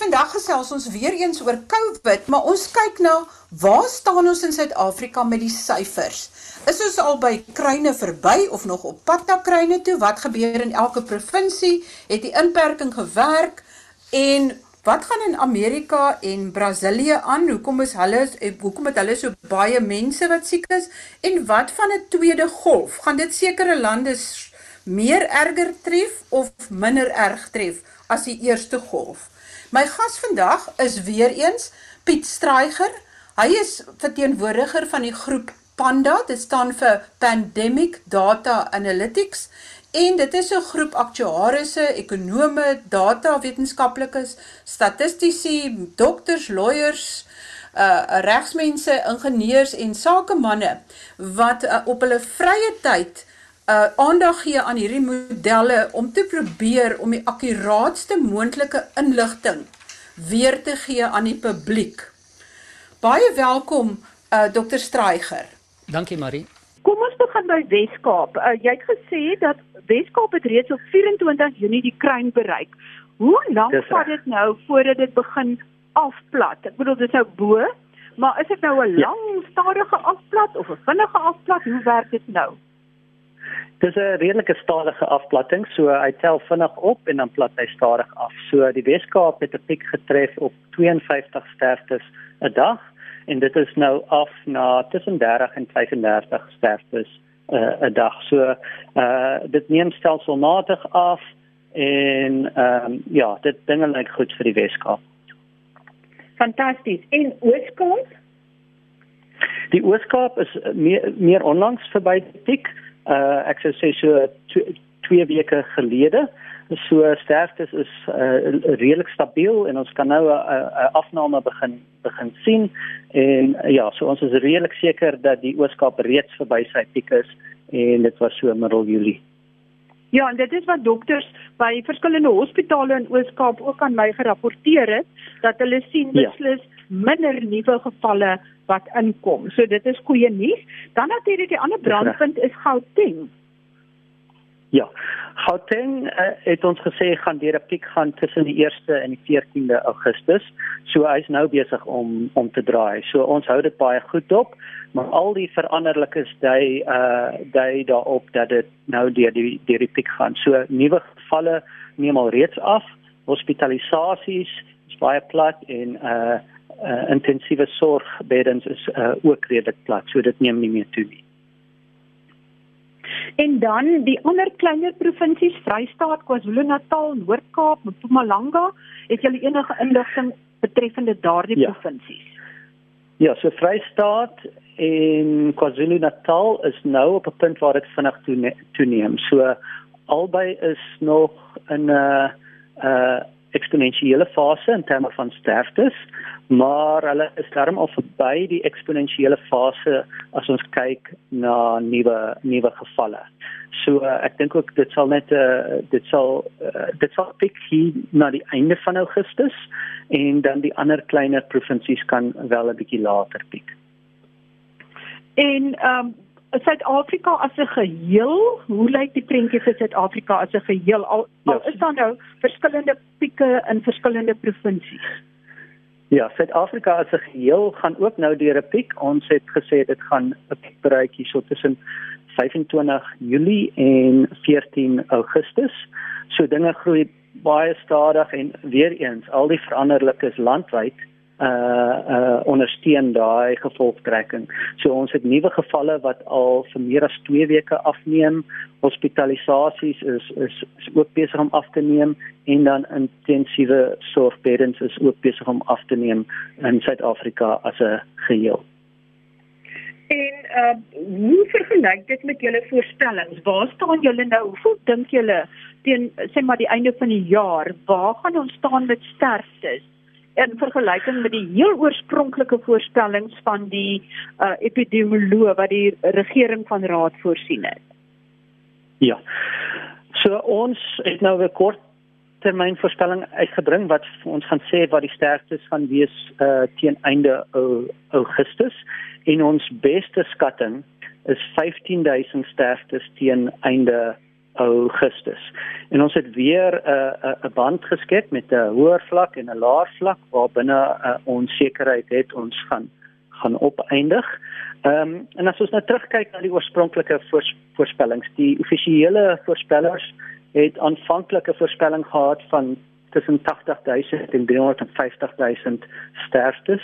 vandag gesels ons weer eens oor COVID, maar ons kyk na waar staan ons in Suid-Afrika met die syfers? Is ons al by kruine verby of nog op pad na kruine toe? Wat gebeur in elke provinsie? Het die inperking gewerk? En wat gaan in Amerika en Brasilië aan? Hoekom is hulle hoekom het hulle so baie mense wat siek is? En wat van 'n tweede golf? Gaan dit sekere lande meer erger tref of minder erg tref as die eerste golf? My gas vandag is weer eens Piet Straiger. Hy is verteenwoordiger van die groep Panda. Dit staan vir Pandemic Data Analytics en dit is 'n groep aktuariëse, ekonome, data wetenskaplikes, statistici, dokters, lawyers, uh regsmense, ingenieurs en sakemanne wat uh, op hulle vrye tyd uh aandag gee aan hierdie modelle om te probeer om die akkuraatste moontlike inligting weer te gee aan die publiek. Baie welkom uh Dr Straiger. Dankie Marie. Kom ons begin by Weskaap. Uh, jy het gesê dat Weskaap het reeds op 24 Junie die kruin bereik. Hoe lank vat dit nou voordat dit begin afplat? Ek bedoel dit is nou bo, maar is dit nou 'n ja. lang stadige afplat of 'n vinnige afplat? Hoe werk dit nou? Dis 'n redelike stadige afplatting, so hy tel vinnig op en dan plat hy stadig af. So die Weskaap het 'n piek getref op 52 sterftes 'n dag en dit is nou af na tussen 30 en 35 sterftes uh, 'n dag. So uh dit neem stelselmatig af en ehm um, ja, dit dinge lyk goed vir die Weskaap. Fantasties. En Ooskaap? Die Ooskaap is meer meer onlangs verby die piek uh ek sou sê so twee weke gelede so sterftes is uh, redelik stabiel en ons kan nou 'n uh, uh, afname begin begin sien en uh, ja so ons is redelik seker dat die ooskaap reeds verby sy piek is en dit was so middel Julie Ja, en dit is wat dokters by verskillende hospitale in Ooskaap ook aan my gerapporteer het dat hulle sien ja. beslis ja. Minder nuwe gevalle wat inkom. So dit is goeie nuus. Dan natuurlik die ander brandpunt is Gauteng. Ja. Gauteng uh, het ons gesê gaan deur 'n piek gaan tussen die 1ste en die 14de Augustus. So hy's nou besig om om te draai. So ons hou dit baie goed dop, maar al die veranderlikes dui uh dui daarop dat dit nou deur die deur die piek gaan. So nuwe gevalle neem al reeds af. Hospitalisasies is baie plat en uh uh, intensiewe sorgbeddens is uh, ook redelik plat, so dit neem nie meer toe nie. En dan die ander kleiner provinsies, Vrystaat, KwaZulu-Natal, Noord-Kaap, Mpumalanga, het julle enige inligting betreffende daardie ja. provinsies? Ja, so Vrystaat en KwaZulu-Natal is nou op 'n punt waar dit vinnig toeneem. So albei is nog in 'n uh, uh eksponensiële fase in terme van sterftes, maar hulle is darm al verby die eksponensiële fase as ons kyk na nuwe nuwe gevalle. So uh, ek dink ook dit sal net uh, dit sal uh, dit sal pik hier na die einde van Augustus en dan die ander kleiner provinsies kan wel 'n bietjie later piek. En ehm um, Suid-Afrika as 'n geheel, hoe lyk die prentjie vir Suid-Afrika as 'n geheel? Al, al ja. is daar nou verskillende pieke in verskillende provinsies. Ja, Suid-Afrika as 'n geheel gaan ook nou deur 'n piek. Ons het gesê dit gaan 'n piek bereik hier so tussen 25 Julie en 14 Augustus. So dinge groei baie stadig en weer eens al die veranderlikes landwyd uh uh ondersteun daai gevolgtrekking. So ons het nuwe gevalle wat al vir meer as 2 weke afneem. Hospitalisasies is is is ook besig om af te neem en dan intensiewe sorgbeddens is ook besig om af te neem in Suid-Afrika as 'n geheel. En uh hoe vergelyk dit met julle voorstellings? Waar staan julle nou? Hoeveel dink julle teen sê maar die einde van die jaar, waar gaan ons staan met sterftes? In vergelyking met die heel oorspronklike voorstellings van die uh, epidemioloog wat die regering van raad voorsien het. Ja. So ons het nou 'n kort termyn voorspelling uitgebring wat ons gaan sê wat die sterftes gaan wees uh, teen einde Augustus en ons beste skatting is 15000 sterftes teen einde Augustus. En ons het weer 'n uh, 'n band geskep met 'n hoër vlak en 'n laer vlak waarbinne uh, ons sekerheid het ons gaan gaan opeindig. Ehm um, en as ons nou terugkyk na die oorspronklike voors, voorspellings, die offisiële voorspellers het aanvanklike voorspelling gehad van tussen 80000 en 350000 sterftes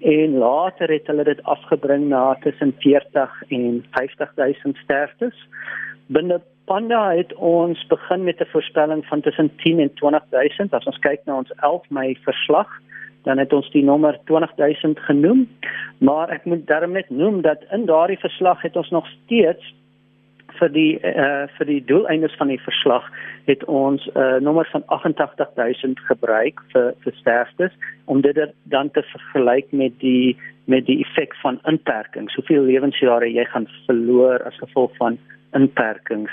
en later het hulle dit afgebring na tussen 40 en 50000 sterftes. Binne Panda het ons begin met 'n voorspelling van tussen 10 en 20000 as ons kyk na ons 11 Mei verslag dan het ons die nommer 20000 genoem. Maar ek moet daarmee net noem dat in daardie verslag het ons nog steeds vir die uh, vir die doeleindes van die verslag het ons 'n uh, nommer van 88000 gebruik vir vir sterftes om dit dan te vergelyk met die met die effek van inperkings. Hoeveel lewensjare jy gaan verloor as gevolg van inperkings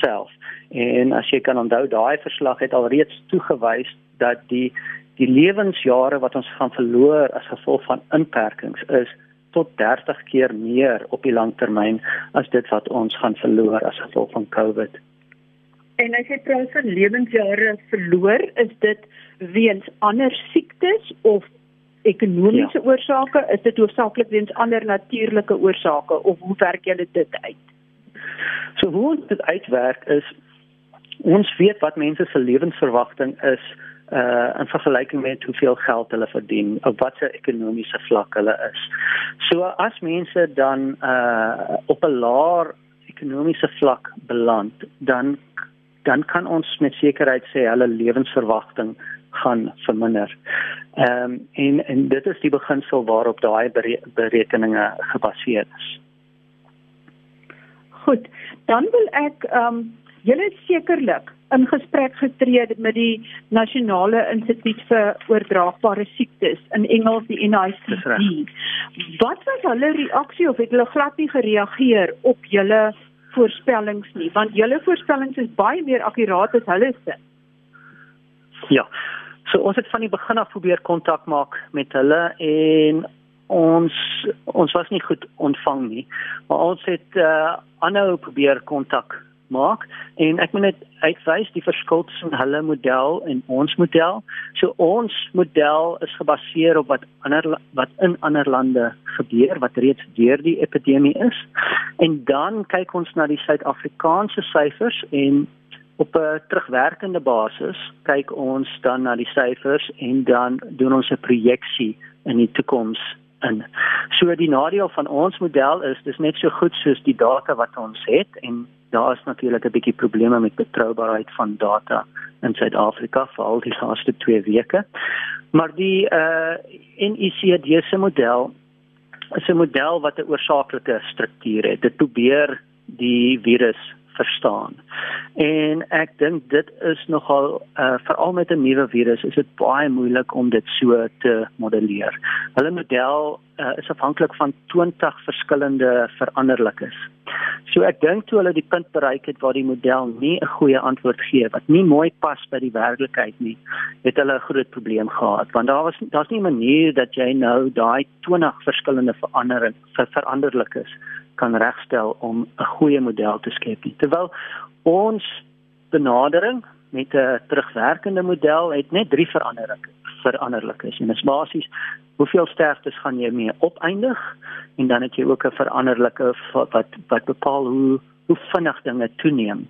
self. En as jy kan onthou, daai verslag het alreeds toegewys dat die die lewensjare wat ons gaan verloor as gevolg van inperkings is tot 30 keer meer op die langtermyn as dit wat ons gaan verloor as gevolg van COVID. En as jy praat van lewensjare verloor, is dit weens ander siektes of ekonomiese ja. oorsake? Is dit hoofsaaklik weens ander natuurlike oorsake of hoe werk julle dit uit? So hoe dit uitwerk is ons weet wat mense se lewensverwagting is uh in vergelyking met hoeveel geld hulle verdien of wat se ekonomiese vlak hulle is. So as mense dan uh op 'n laer ekonomiese vlak beland, dan dan kan ons met sekerheid sê hulle lewensverwagting gaan verminder. Ehm um, en en dit is die beginsel waarop daai berekeninge gebaseer is. Goed, dan wil ek ehm um, julle sekerlik in gesprek getree met die Nasionale Instituut vir Oordraagbare Siektes in Engels die NICD. Wat was hulle reaksie of het hulle glad nie gereageer op julle voorspellings nie want julle voorspellings is baie meer akkuraat as hulle se. Ja. So ons het van die begin af probeer kontak maak met hulle en ons ons was nie goed ontvang nie. Maar ons het uh aanhou probeer kontak maak en ek moet net uitwys die verskil tussen hulle model en ons model. So ons model is gebaseer op wat ander wat in ander lande gebeur wat reeds deur die epidemie is. En dan kyk ons na die Suid-Afrikaanse syfers en op 'n terugwerkende basis kyk ons dan na die syfers en dan doen ons 'n projeksie in die toekoms in. So die nadeel van ons model is dis net so goed soos die data wat ons het en daar is natuurlik 'n bietjie probleme met betroubaarheid van data in Suid-Afrika veral die laaste 2 weke. Maar die uh NICD se model is 'n model wat 'n oorsaaklike struktuur het. Dit probeer die virus verstaan. En ek dink dit is nogal uh veral met 'n nuwe virus is dit baie moeilik om dit so te modelleer. Hulle model uh, is afhanklik van 20 verskillende veranderlikes. So ek dink toe hulle die punt bereik het waar die model nie 'n goeie antwoord gee wat nie mooi pas by die werklikheid nie, het hulle 'n groot probleem gehad want daar was daar's nie 'n manier dat jy nou daai 20 verskillende verandering vir veranderlikes kan regstel om 'n goeie model te skep. Nie. Terwyl ons benadering met 'n terugwerkende model het net drie veranderings veranderlikes en dit is basies hoeveel sterftes gaan jy mee opeindig en dan het jy ook 'n veranderlike wat wat bepaal hoe hoe vinnig dinge toeneem.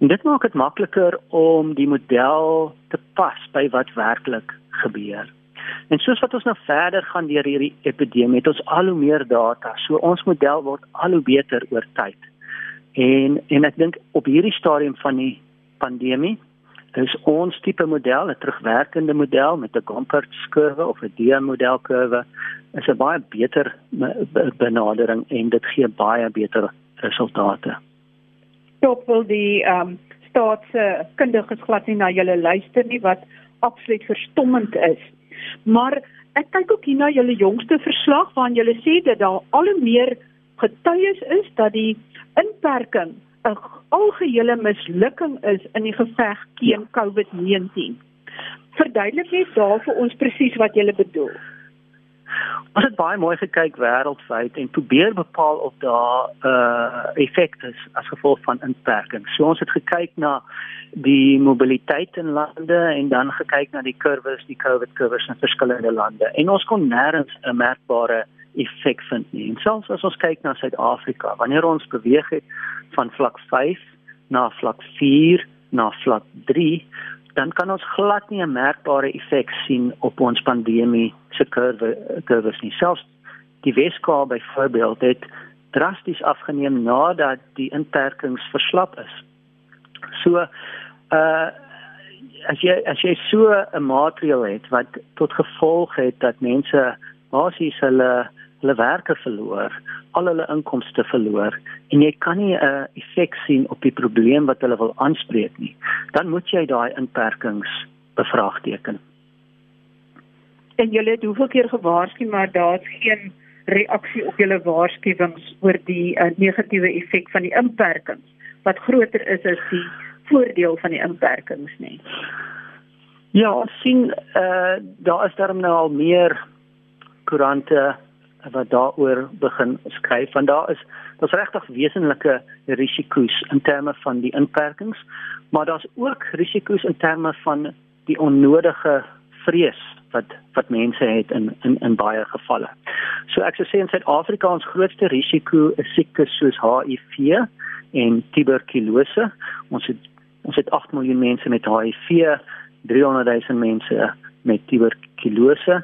En dit maak dit makliker om die model te pas by wat werklik gebeur. En soos wat ons nou verder gaan deur hierdie epidemie, het ons al hoe meer data. So ons model word al hoe beter oor tyd. En en ek dink op hierdie stadium van die pandemie is ons tipe model 'n terugwerkende model met 'n Gompert kurwe of 'n DM model kurwe is 'n baie beter benadering en dit gee baie beter resultate. Tot wil die ehm um, staatskundiges glad nie na julle luister nie wat absoluut verstommend is. Maar ek kyk ook hier na julle jongste verslag waarin julle sê dat daar al hoe meer getuies is dat die inperking 'n algehele mislukking is in die geveg teen ja. COVID-19. Verduidelik net daar vir ons presies wat jy bedoel. Ons het baie mooi gekyk wêreldwyd en probeer bepaal of daar 'n uh, effek is as gevolg van inperking. So ons het gekyk na die mobiliteit in lande en dan gekyk na die kurwes, die COVID kurwes in verskillende lande. En ons kon nêrens 'n merkbare effek vind nie. En selfs as ons kyk na Suid-Afrika, wanneer ons beweeg het van vlak 5 na vlak 4 na vlak 3, dan kan ons glad nie 'n merkbare effek sien op ons pandemie se kurwe kurwes nie. Selfs die Weskaap byvoorbeeld het drasties afgeneem nadat die inperkings verslap is. So uh as jy as jy so 'n maatrieel het wat tot gevolg het dat mense basies hulle hulle werke verloor, al hulle inkomste verloor en jy kan nie 'n effek sien op die probleem wat hulle wil aanspreek nie, dan moet jy daai inperkings bevraagteken. En julle het hoeveel keer gewaarsku maar daar's geen reaksie op julle waarskuwings oor die uh, negatiewe effek van die inperkings wat groter is as die voordeel van die inperkings nie. Ja, ons sien eh uh, daar is daar nou al meer koerante wat daaroor begin skryf want daar is daar's regtig wesenlike risiko's in terme van die inperkings maar daar's ook risiko's in terme van die onnodige vrees wat wat mense het in in in baie gevalle. So ek sou sê in Suid-Afrika ons grootste risiko is siektes soos HIV en tuberkulose. Ons het ons het 8 miljoen mense met HIV, 300 000 mense met tuberkulose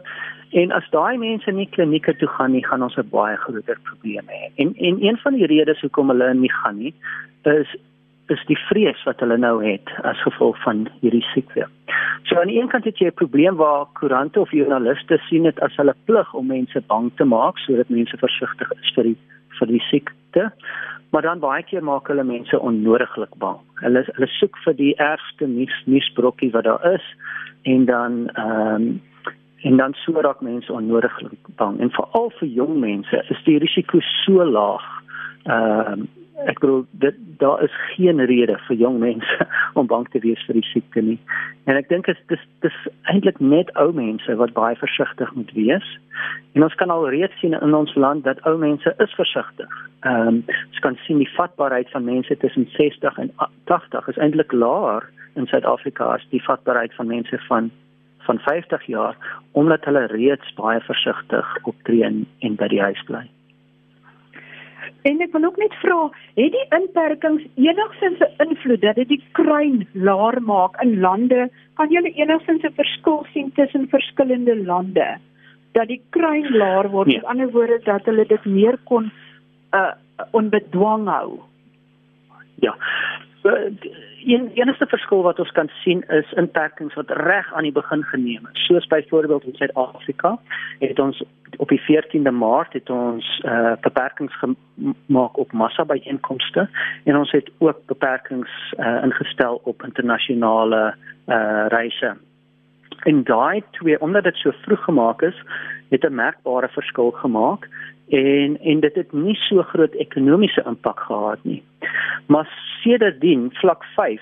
En as daai mense nie klinieke toe gaan nie, gaan ons 'n baie groter probleem hê. En en een van die redes hoekom hulle nie gaan nie, is is die vrees wat hulle nou het as gevolg van hierdie siekte. So aan die een kant het jy 'n probleem waar koerante of joernaliste sien dit as hulle plig om mense bang te maak sodat mense versigtig is vir die vir die siekte. Maar dan baie keer maak hulle mense onnodiglik bang. Hulle hulle soek vir die ergste nuus nuusbrokkie wat daar is en dan ehm um, en dan so raak mense onnodig bang en veral vir jong mense is die risiko so laag. Ehm uh, ek bedoel dit daar is geen rede vir jong mense om bang te wees vir die siekte nie. En ek dink dit is dis eintlik net ou mense wat baie versigtig moet wees. En ons kan al reeds sien in ons land dat ou mense is versigtig. Ehm um, ons kan sien die vatbaarheid van mense tussen 60 en 80 is eintlik laer in Suid-Afrika as die vatbaarheid van mense van van 50 jaar omdat hulle reeds baie versigtig optree en by die huis bly. En ek wil ook net vra, het die inperkings enigsins 'n invloed dat dit die kruin laer maak in lande? Kan jy enigsins 'n verskil sien tussen verskillende lande dat die kruin laer word? Nee. Met ander woorde dat hulle dit meer kon uh onbedwang hou. Ja. Uh, een enigste verskil wat ons kan sien is inperkings wat reg aan die begin geneem is. Soos byvoorbeeld in Suid-Afrika het ons op die 14de Maart het ons uh, beperkings gemaak op massa byeenkomste en ons het ook beperkings uh, ingestel op internasionale uh, reise. En daai twee omdat dit so vroeg gemaak is, het 'n merkbare verskil gemaak en en dit het nie so groot ekonomiese impak gehad nie. Maar sedertdien vlak 5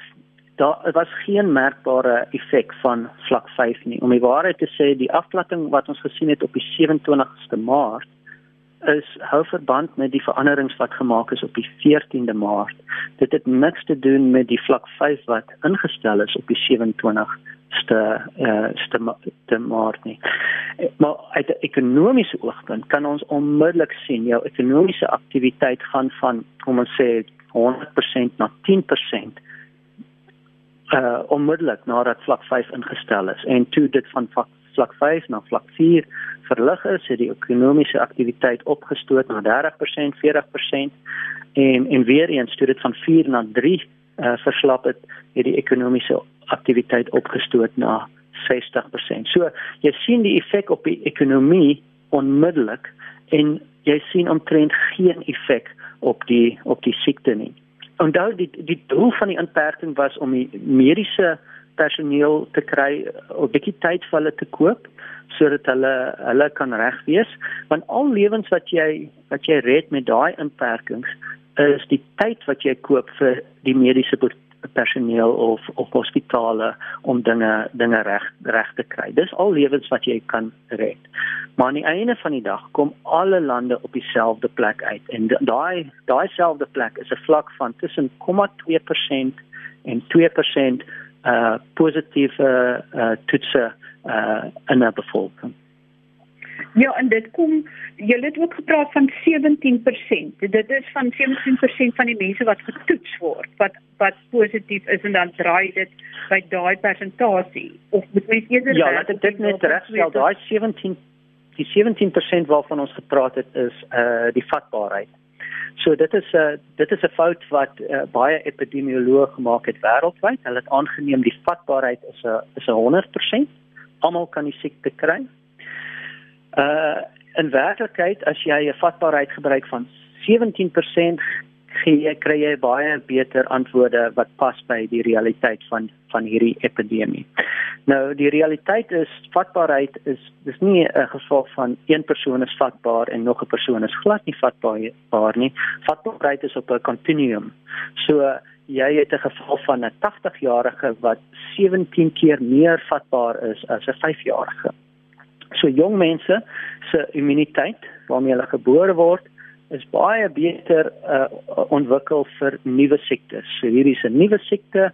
daar was geen merkbare effek van vlak 5 nie. Om die waarheid te sê, die afplatting wat ons gesien het op die 27ste Maart is hou verband met die veranderings wat gemaak is op die 14de Maart. Dit het niks te doen met die vlak 5 wat ingestel is op die 27ste eh uh, ste Maart nie. Maar uit 'n ekonomiese oogpunt kan ons onmiddellik sien jou ekonomiese aktiwiteit gaan van kom ons sê 100% na 10% uh onmiddellik nadat vlak 5 ingestel is en toe dit van vlak, vlak 5 na vlak 4 verlig is, het die ekonomiese aktiwiteit opgestoot na 30%, 40% en en weer eens toe dit van 4 na 3 uh verslap het, het die ekonomiese aktiwiteit opgestoot na 60%. So jy sien die effek op die ekonomie onmiddellik en jy sien omtrent geen effek op die op die siekte nie. Onthou die die doel van die inperking was om die mediese personeel te kry 'n bietjie tyd vir hulle te koop sodat hulle hulle kan reg wees want al lewens wat jy wat jy red met daai inperkings is die tyd wat jy koop vir die mediese personeel of of hospitale om dinge dinge reg reg te kry. Dis al lewens wat jy kan red. Maar aan die einde van die dag kom alle lande op dieselfde plek uit en daai daai selfde plek is 'n vlak van tussen 0,2% en 2% uh positiewe uh toetse uh in 'n bevolking. Ja, en dit kom julle het ook gepraat van 17%. Dit is van 17% van die mense wat getoets word wat wat positief is en dan draai dit by daai persentasie of moet mens eerder Ja, laat ek dit net regstel. Daai 17 die 17% waarvan ons gepraat het is uh die vatbaarheid. So dit is 'n uh, dit is 'n fout wat uh, baie epidemioloë gemaak het wêreldwyd. Hulle het aangeneem die vatbaarheid is 'n is 'n 100%. Almal kan die siekte kry. Uh in werklikheid as jy 'n vatbaarheid gebruik van 17% gee kry jy baie beter antwoorde wat pas by die realiteit van van hierdie epidemie. Nou die realiteit is vatbaarheid is dis nie 'n geval van een persoon is vatbaar en nog 'n persoon is glad nie vatbaar nie. Vatbaarheid is op 'n kontinuum. So jy het 'n geval van 'n 80-jarige wat 17 keer meer vatbaar is as 'n 5-jarige. So jong mense se immuniteit waarmee hulle gebore word is baie beter uh, ontwikkel vir nuwe siektes. So hierdie is 'n nuwe siekte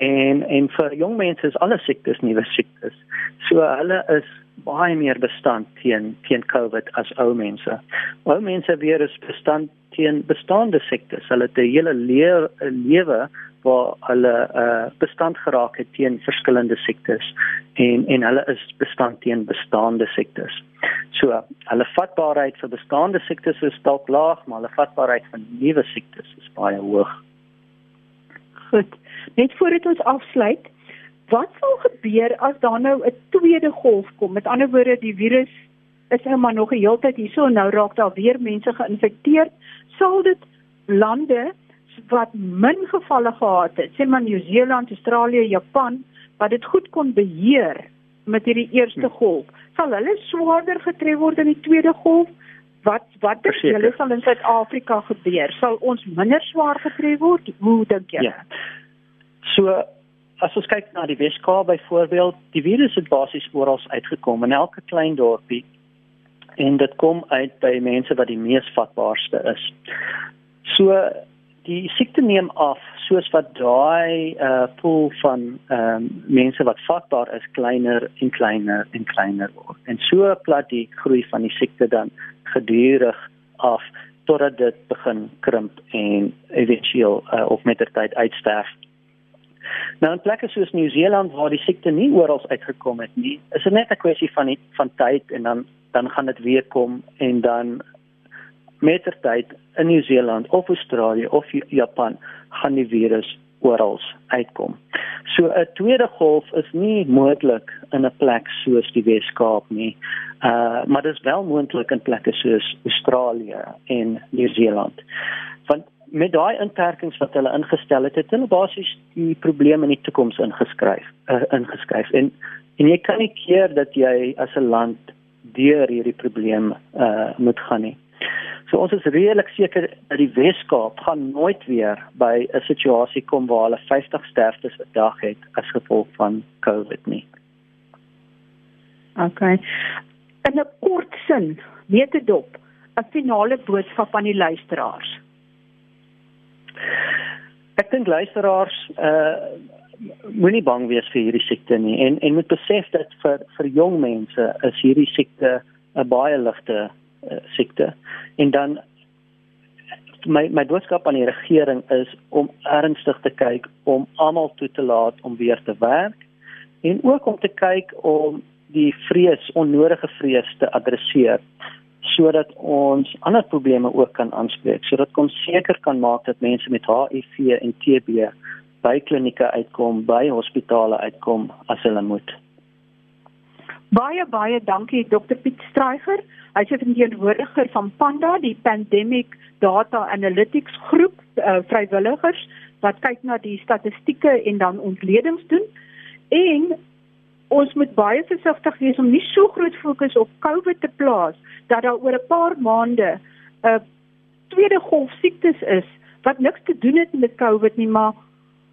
en en vir jong mense is alle siektes nuwe siektes. So hulle is baie meer bestand teen teen COVID as ou mense. Ou mense weer is bestand teen bestaande siektes. Hulle het 'n hele lewe lewe waar hulle uh, bestand geraak het teen verskillende siektes en en hulle is bestand teen bestaande siektes. So, hulle vatbaarheid vir bestaande siektes is dalk laag, maar hulle vatbaarheid vir nuwe siektes is baie hoog. Goed. Net voordat ons afsluit, wat sal gebeur as daar nou 'n tweede golf kom? Met ander woorde, die virus is nou maar nog 'n heeltyd hierso en nou raak daar weer mense geïnfekteer. Sal dit lande wat min gevalle gehad het, sê maar Nieu-Seeland, Australië, Japan, wat dit goed kon beheer met hierdie eerste hm. golf, sal hulle swaarder getref word in die tweede golf? Wat wat dink julle sal in Suid-Afrika gebeur? Sal ons minder swaar getref word? Hoe dink jy? Ja. So as ons kyk na die Weskaap byvoorbeeld, die virus het basies oral uitgekom in elke klein dorpie en dit kom uit by mense wat die mees vatbaarste is. So die siekte neem af soos wat daai uh pool van ehm um, mense wat vatbaar is kleiner en kleiner en kleiner word. En so plat die groei van die siekte dan gedurig af totdat dit begin krimp en eventueel uh, of met der tyd uitsterf. Nou in plekke soos Nieu-Seeland waar die siekte nie oral uitgekom het nie, is dit net 'n kwessie van die, van tyd en dan dan gaan dit weer kom en dan mettertyd in Nieu-Seeland of Australië of Japan gaan die virus oral uitkom. So 'n tweede golf is nie moontlik in 'n plek soos die Wes-Kaap nie. Uh maar dit is wel moontlik in plekke soos Australië en Nieu-Seeland. Want met daai inperkings wat hulle ingestel het, het hulle basies die probleme in die toekoms ingeskryf, uh, ingeskryf. En en jy kan nie keer dat jy as 'n land deur hierdie probleem uh moet gaan nie. So ons is redelik seker dat die Weskaap gaan nooit weer by 'n situasie kom waar hulle 50 sterftes 'n dag het as gevolg van COVID nie. OK. In 'n kort sin, weet dit op 'n finale boodskap aan die luisteraars. Ek dink luisteraars uh moenie bang wees vir hierdie siekte nie en en moet besef dat vir vir jong mense is hierdie siekte 'n baie ligte uh, siekte. En dan my my boodskap aan die regering is om ernstig te kyk om almal toe te laat om weer te werk en ook om te kyk om die vrees onnodige vrees te adresseer sodat ons ander probleme ook kan aanspreek sodat ons seker kan maak dat mense met HIV en TB by klinieke uitkom by hospitale uitkom as hulle moet Baie baie dankie Dr Piet Struyger. Hy is die verantwoordiger van Panda, die Pandemic Data Analytics groep uh, vrywilligers wat kyk na die statistieke en dan ontledings doen. En ons moet baie versigtig wees om nie so groot fokus op COVID te plaas dat daar oor 'n paar maande 'n uh, tweede golf siektes is wat niks te doen het met COVID nie, maar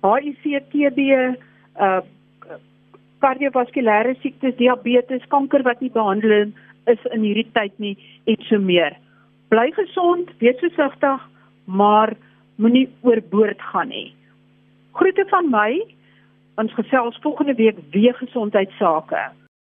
HIV, TB, uh kardiovaskulêre siektes, diabetes, kanker wat nie behandel is in hierdie tyd nie en so meer. Bly gesond, wees versigtig, maar moenie oorboord gaan nie. Groete van my. Ons gesels volgende week weer gesondheidsake.